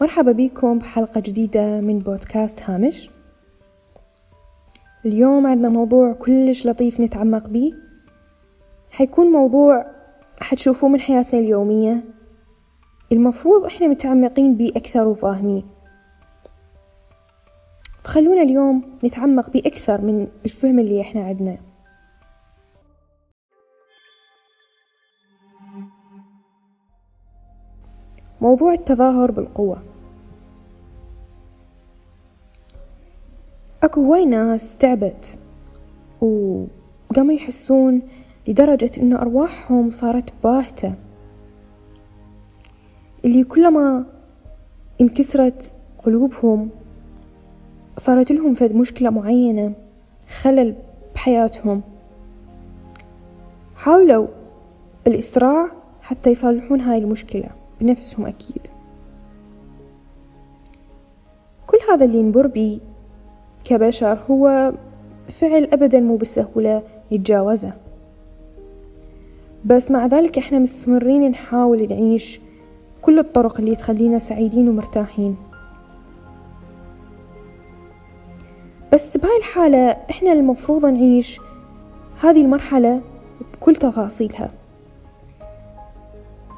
مرحبا بكم بحلقة جديدة من بودكاست هامش. اليوم عندنا موضوع كلش لطيف نتعمق بيه حيكون موضوع حتشوفوه من حياتنا اليومية. المفروض إحنا متعمقين بيه أكثر وفاهمين فخلونا اليوم نتعمق بيه أكثر من الفهم اللي إحنا عندنا. موضوع التظاهر بالقوة. أكو هواي ناس تعبت وقاموا يحسون لدرجة إنه أرواحهم صارت باهتة. اللي كلما انكسرت قلوبهم صارت لهم فد مشكلة معينة خلل بحياتهم. حاولوا الإسراع حتى يصلحون هاي المشكلة بنفسهم أكيد. كل هذا اللي نمر بيه كبشر هو فعل أبدا مو بسهولة يتجاوزه. بس مع ذلك إحنا مستمرين نحاول نعيش كل الطرق اللي تخلينا سعيدين ومرتاحين. بس بهاي الحالة إحنا المفروض نعيش هذه المرحلة بكل تفاصيلها.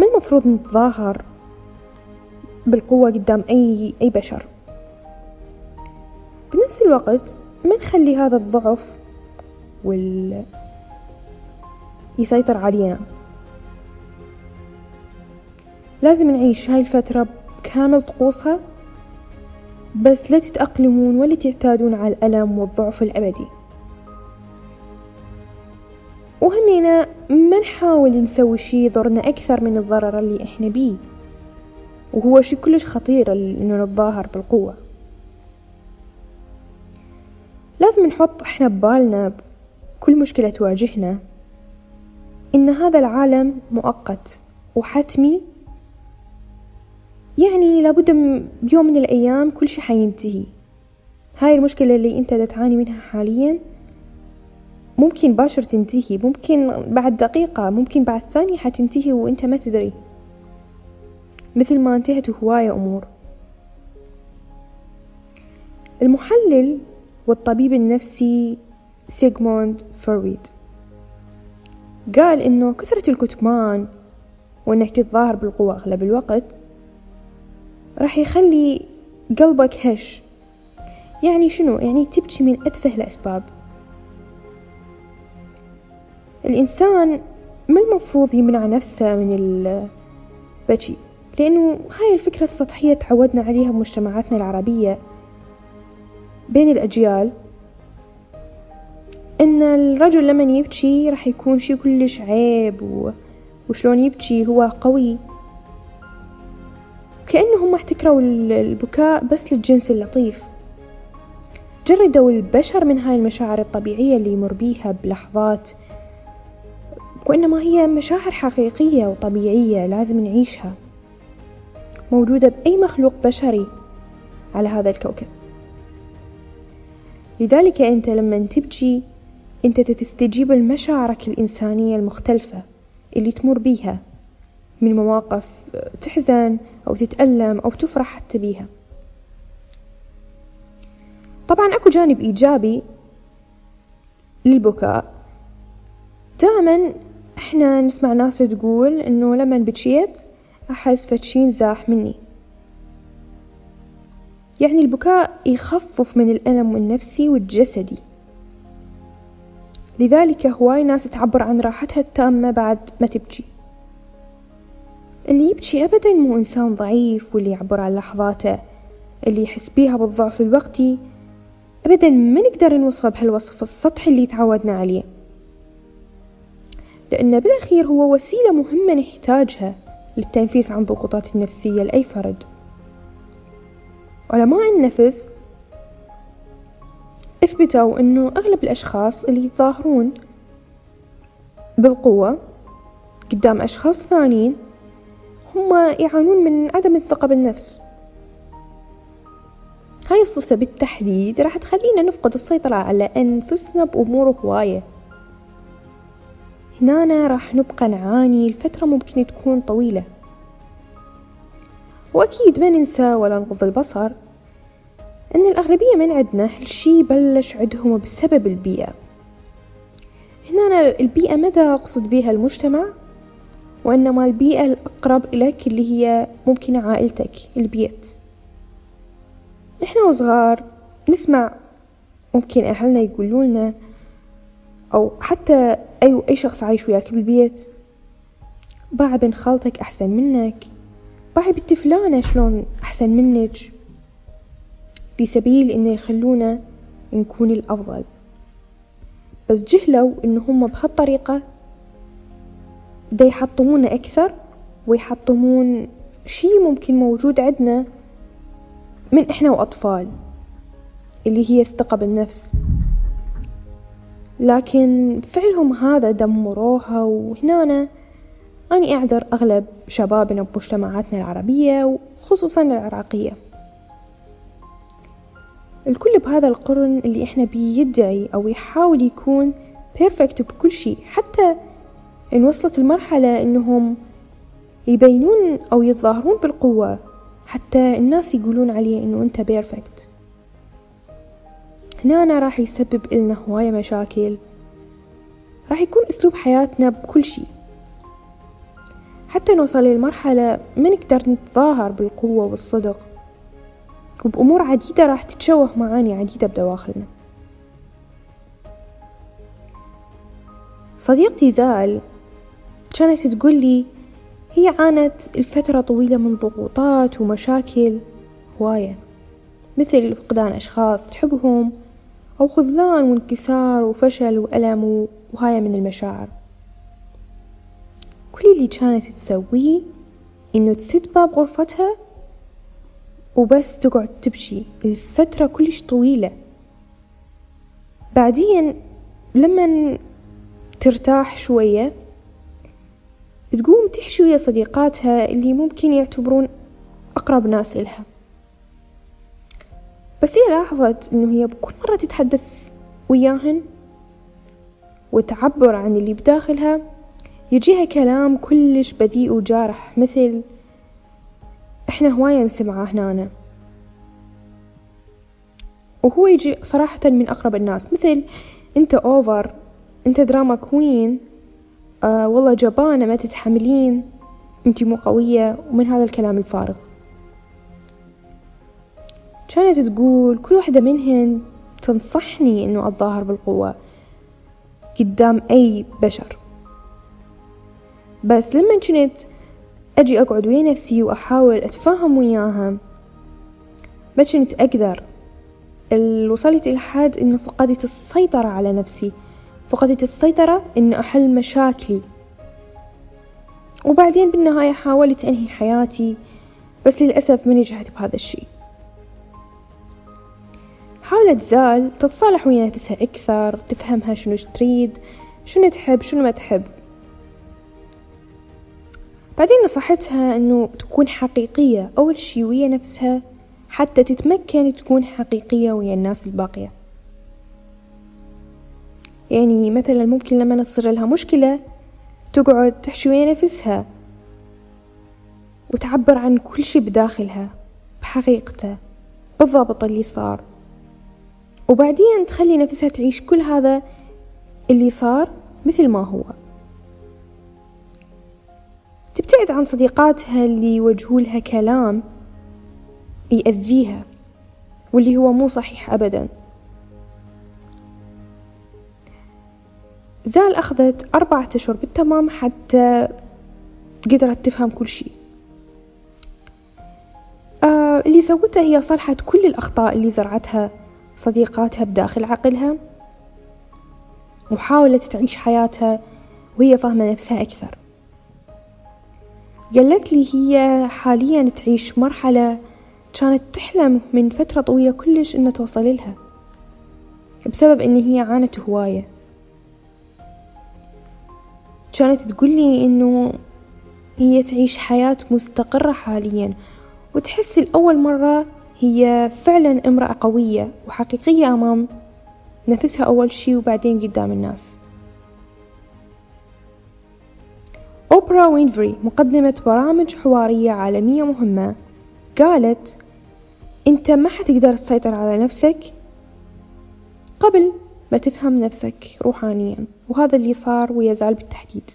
ما المفروض نتظاهر بالقوة قدام أي أي بشر؟ بنفس الوقت ما نخلي هذا الضعف وال يسيطر علينا. لازم نعيش هاي الفترة بكامل طقوسها بس لا تتأقلمون ولا تعتادون على الألم والضعف الأبدي. وهمينا ما نحاول نسوي شي يضرنا أكثر من الضرر اللي إحنا بيه وهو شي كلش خطير إنه نتظاهر بالقوة. لازم نحط إحنا ببالنا بكل مشكلة تواجهنا. إن هذا العالم مؤقت وحتمي يعني لابد بيوم من الأيام كل شي حينتهي. هاي المشكلة اللي أنت تعاني منها حاليا ممكن باشر تنتهي ممكن بعد دقيقة ممكن بعد ثانية حتنتهي وأنت ما تدري. مثل ما انتهت هواية أمور. المحلل والطبيب النفسي سيغموند فرويد قال إنه كثرة الكتمان وإنك تتظاهر بالقوة أغلب الوقت راح يخلي قلبك هش. يعني شنو؟ يعني تبكي من أتفه الأسباب. الإنسان ما المفروض يمنع نفسه من البكي لأنه هاي الفكرة السطحية تعودنا عليها بمجتمعاتنا العربية. بين الأجيال إن الرجل لمن يبكي راح يكون شي كلش عيب و... وشلون يبكي هو قوي. كأنهم احتكروا البكاء بس للجنس اللطيف. جردوا البشر من هاي المشاعر الطبيعية اللي يمر بيها بلحظات وإنما هي مشاعر حقيقية وطبيعية لازم نعيشها. موجودة بأي مخلوق بشري على هذا الكوكب. لذلك أنت لما تبكي أنت تستجيب لمشاعرك الإنسانية المختلفة اللي تمر بيها من مواقف تحزن أو تتألم أو تفرح حتى بيها. طبعا أكو جانب إيجابي للبكاء. دائما إحنا نسمع ناس تقول إنه لما بكيت أحس فتشين زاح مني. يعني البكاء يخفف من الألم النفسي والجسدي. لذلك هواي ناس تعبر عن راحتها التامة بعد ما تبكي. اللي يبكي أبدا مو إنسان ضعيف واللي يعبر عن لحظاته اللي يحس بيها بالضعف الوقتي. أبدا ما نقدر نوصفه بهالوصف السطحي اللي تعودنا عليه. لأنه بالأخير هو وسيلة مهمة نحتاجها للتنفيس عن ضغوطات النفسية لأي فرد. علماء النفس اثبتوا إنه أغلب الأشخاص اللي يتظاهرون بالقوة قدام أشخاص ثانيين هم يعانون من عدم الثقة بالنفس. هاي الصفة بالتحديد راح تخلينا نفقد السيطرة على أنفسنا بأمور هواية. هنا راح نبقى نعاني لفترة ممكن تكون طويلة. وأكيد ما ننسى ولا نغض البصر أن الأغلبية من عندنا هالشي بلش عندهم بسبب البيئة. هنا البيئة مدى أقصد بها المجتمع؟ وإنما البيئة الأقرب إليك اللي هي ممكن عائلتك البيت إحنا وصغار نسمع ممكن أهلنا يقولوا لنا أو حتى أي أي شخص عايش وياك بالبيت باع بن خالتك أحسن منك باع بنت فلانة شلون أحسن منك؟ في سبيل إنه يخلونا نكون الأفضل. بس جهلوا إن هم بهالطريقة يحطمونا أكثر ويحطمون شي ممكن موجود عندنا من إحنا وأطفال اللي هي الثقة بالنفس. لكن فعلهم هذا دمروها وهنا أنا أني أعذر أغلب شبابنا بمجتمعاتنا العربية وخصوصا العراقية. الكل بهذا القرن اللي إحنا بيدعي أو يحاول يكون بيرفكت بكل شيء حتى إن وصلت المرحلة إنهم يبينون أو يتظاهرون بالقوة حتى الناس يقولون عليه إنه أنت بيرفكت هنا أنا راح يسبب إلنا هواية مشاكل راح يكون أسلوب حياتنا بكل شي حتى نوصل للمرحلة ما نقدر نتظاهر بالقوة والصدق. وبأمور عديدة راح تتشوه معاني عديدة بدواخلنا. صديقتي زال كانت تقول لي هي عانت الفترة طويلة من ضغوطات ومشاكل هواية مثل فقدان أشخاص تحبهم أو خذلان وانكسار وفشل وألم وهاي من المشاعر. كل اللي كانت تسويه إنه تسد باب غرفتها وبس تقعد تبكي. الفترة كلش طويلة. بعدين لما ترتاح شوية تقوم تحشي ويا صديقاتها اللي ممكن يعتبرون أقرب ناس إلها. بس هي لاحظت إنه هي بكل مرة تتحدث وياهن وتعبر عن اللي بداخلها يجيها كلام كلش بذيء وجارح مثل إحنا هواية نسمعه هنا وهو يجي صراحة من أقرب الناس. مثل أنت أوفر أنت دراما كوين آه والله جبانة ما تتحملين أنت مو قوية ومن هذا الكلام الفارغ. كانت تقول كل واحدة منهن تنصحني إنه أتظاهر بالقوة قدام أي بشر. بس لما كنت أجي أقعد ويا نفسي وأحاول أتفاهم وياها. ما كنت أقدر. وصلت إلى حد إنه فقدت السيطرة على نفسي. فقدت السيطرة إنه أحل مشاكلي. وبعدين بالنهاية حاولت أنهي حياتي بس للأسف ما نجحت بهذا الشي حاولت زال تتصالح ويا نفسها أكثر تفهمها شنو تريد شنو تحب شنو ما تحب. بعدين نصحتها أنه تكون حقيقية. أول شي ويا نفسها حتى تتمكن تكون حقيقية ويا الناس الباقية. يعني مثلا ممكن لما تصير لها مشكلة تقعد تحشي ويا نفسها وتعبر عن كل شي بداخلها بحقيقته بالضبط اللي صار. وبعدين تخلي نفسها تعيش كل هذا اللي صار مثل ما هو. تبتعد عن صديقاتها اللي يوجهوا لها كلام يأذيها واللي هو مو صحيح أبدا. زال أخذت أربعة أشهر بالتمام حتى قدرت تفهم كل شيء. آه اللي سوته هي صلحت كل الأخطاء اللي زرعتها صديقاتها بداخل عقلها وحاولت تعيش حياتها وهي فاهمة نفسها أكثر. قالت لي هي حاليا تعيش مرحلة كانت تحلم من فترة طويلة كلش إنها توصل لها بسبب إن هي عانت هواية. كانت تقولي إنه هي تعيش حياة مستقرة حاليا وتحس لأول مرة هي فعلا امرأة قوية وحقيقية أمام نفسها أول شي وبعدين قدام الناس. أوبرا وينفري مقدمة برامج حوارية عالمية مهمة. قالت أنت ما حتقدر تسيطر على نفسك قبل ما تفهم نفسك روحانيا. وهذا اللي صار ويا زال بالتحديد.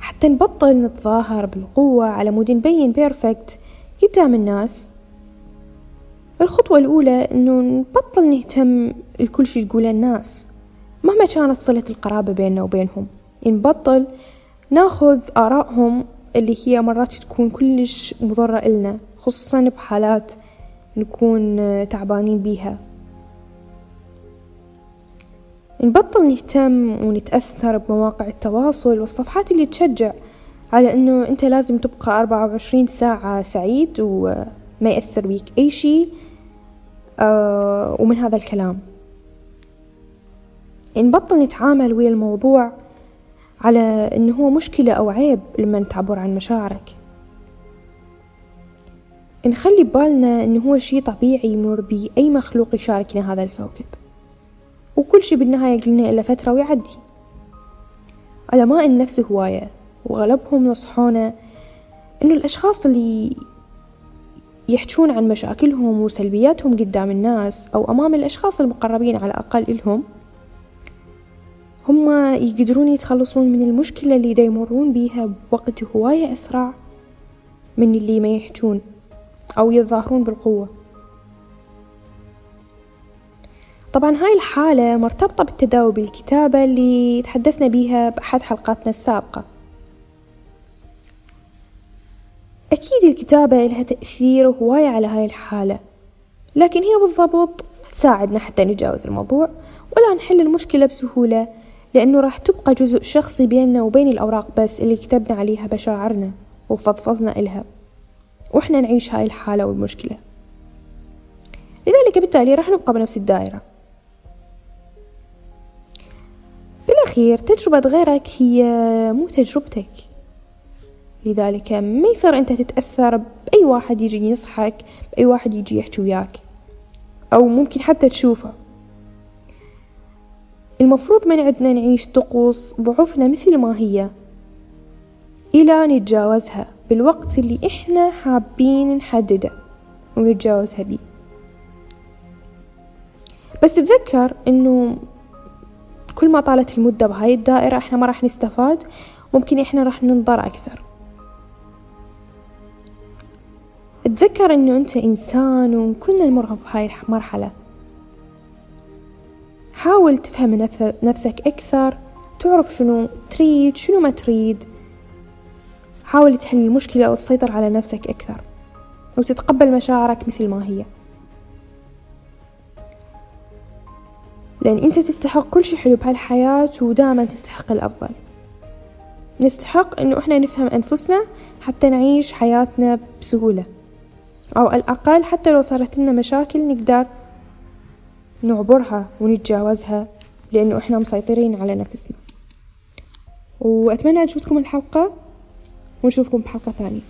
حتى نبطل نتظاهر بالقوة على مود نبين perfect قدام الناس. الخطوة الأولى إنه نبطل نهتم لكل شي تقوله الناس. مهما كانت صلة القرابة بيننا وبينهم نبطل ناخذ آرائهم اللي هي مرات تكون كلش مضرة إلنا خصوصا بحالات نكون تعبانين بيها. نبطل نهتم ونتأثر بمواقع التواصل والصفحات اللي تشجع على إنه أنت لازم تبقى أربعة وعشرين ساعة سعيد وما يأثر بيك أي شي آه ومن هذا الكلام. نبطل نتعامل ويا الموضوع على إنه هو مشكلة أو عيب لما تعبر عن مشاعرك. نخلي ببالنا إنه هو شي طبيعي يمر بيه أي مخلوق يشاركنا هذا الكوكب. وكل شي بالنهاية قلنا إلا فترة ويعدي. علماء النفس هواية وغلبهم نصحونا إنه الأشخاص اللي يحجون عن مشاكلهم وسلبياتهم قدام الناس أو أمام الأشخاص المقربين على الأقل إلهم هم يقدرون يتخلصون من المشكلة اللي يمرون بيها بوقت هواية أسرع من اللي ما يحجون أو يتظاهرون بالقوة. طبعا هاي الحالة مرتبطة بالتداوي بالكتابة اللي تحدثنا بيها بأحد حلقاتنا السابقة. أكيد الكتابة لها تأثير هواية على هاي الحالة لكن هي بالضبط ما تساعدنا حتى نتجاوز الموضوع ولا نحل المشكلة بسهولة لأنه راح تبقى جزء شخصي بيننا وبين الأوراق بس اللي كتبنا عليها مشاعرنا وفضفضنا إلها. وإحنا نعيش هاي الحالة والمشكلة. لذلك بالتالي راح نبقى بنفس الدائرة. بالأخير تجربة غيرك هي مو تجربتك. لذلك ما يصير أنت تتأثر بأي واحد يجي ينصحك بأي واحد يجي يحكي وياك. أو ممكن حتى تشوفه. المفروض من عندنا نعيش طقوس ضعفنا مثل ما هي. إلى نتجاوزها بالوقت اللي إحنا حابين نحدده ونتجاوزها بيه. بس تذكر إنه كل ما طالت المدة بهاي الدائرة إحنا ما راح نستفاد ممكن إحنا راح ننضر أكثر. تذكر إنه أنت إنسان وكلنا نمر بهاي المرحلة حاول تفهم نفسك أكثر تعرف شنو تريد شنو ما تريد. حاول تحل المشكلة وتسيطر على نفسك أكثر وتتقبل مشاعرك مثل ما هي. لأن أنت تستحق كل شي حلو بهالحياة ودائما تستحق الأفضل. نستحق أنه إحنا نفهم أنفسنا حتى نعيش حياتنا بسهولة أو على الأقل حتى لو صارت لنا مشاكل نقدر نعبرها ونتجاوزها لأنه إحنا مسيطرين على نفسنا. وأتمنى عجبتكم الحلقة ونشوفكم بحلقة ثانية.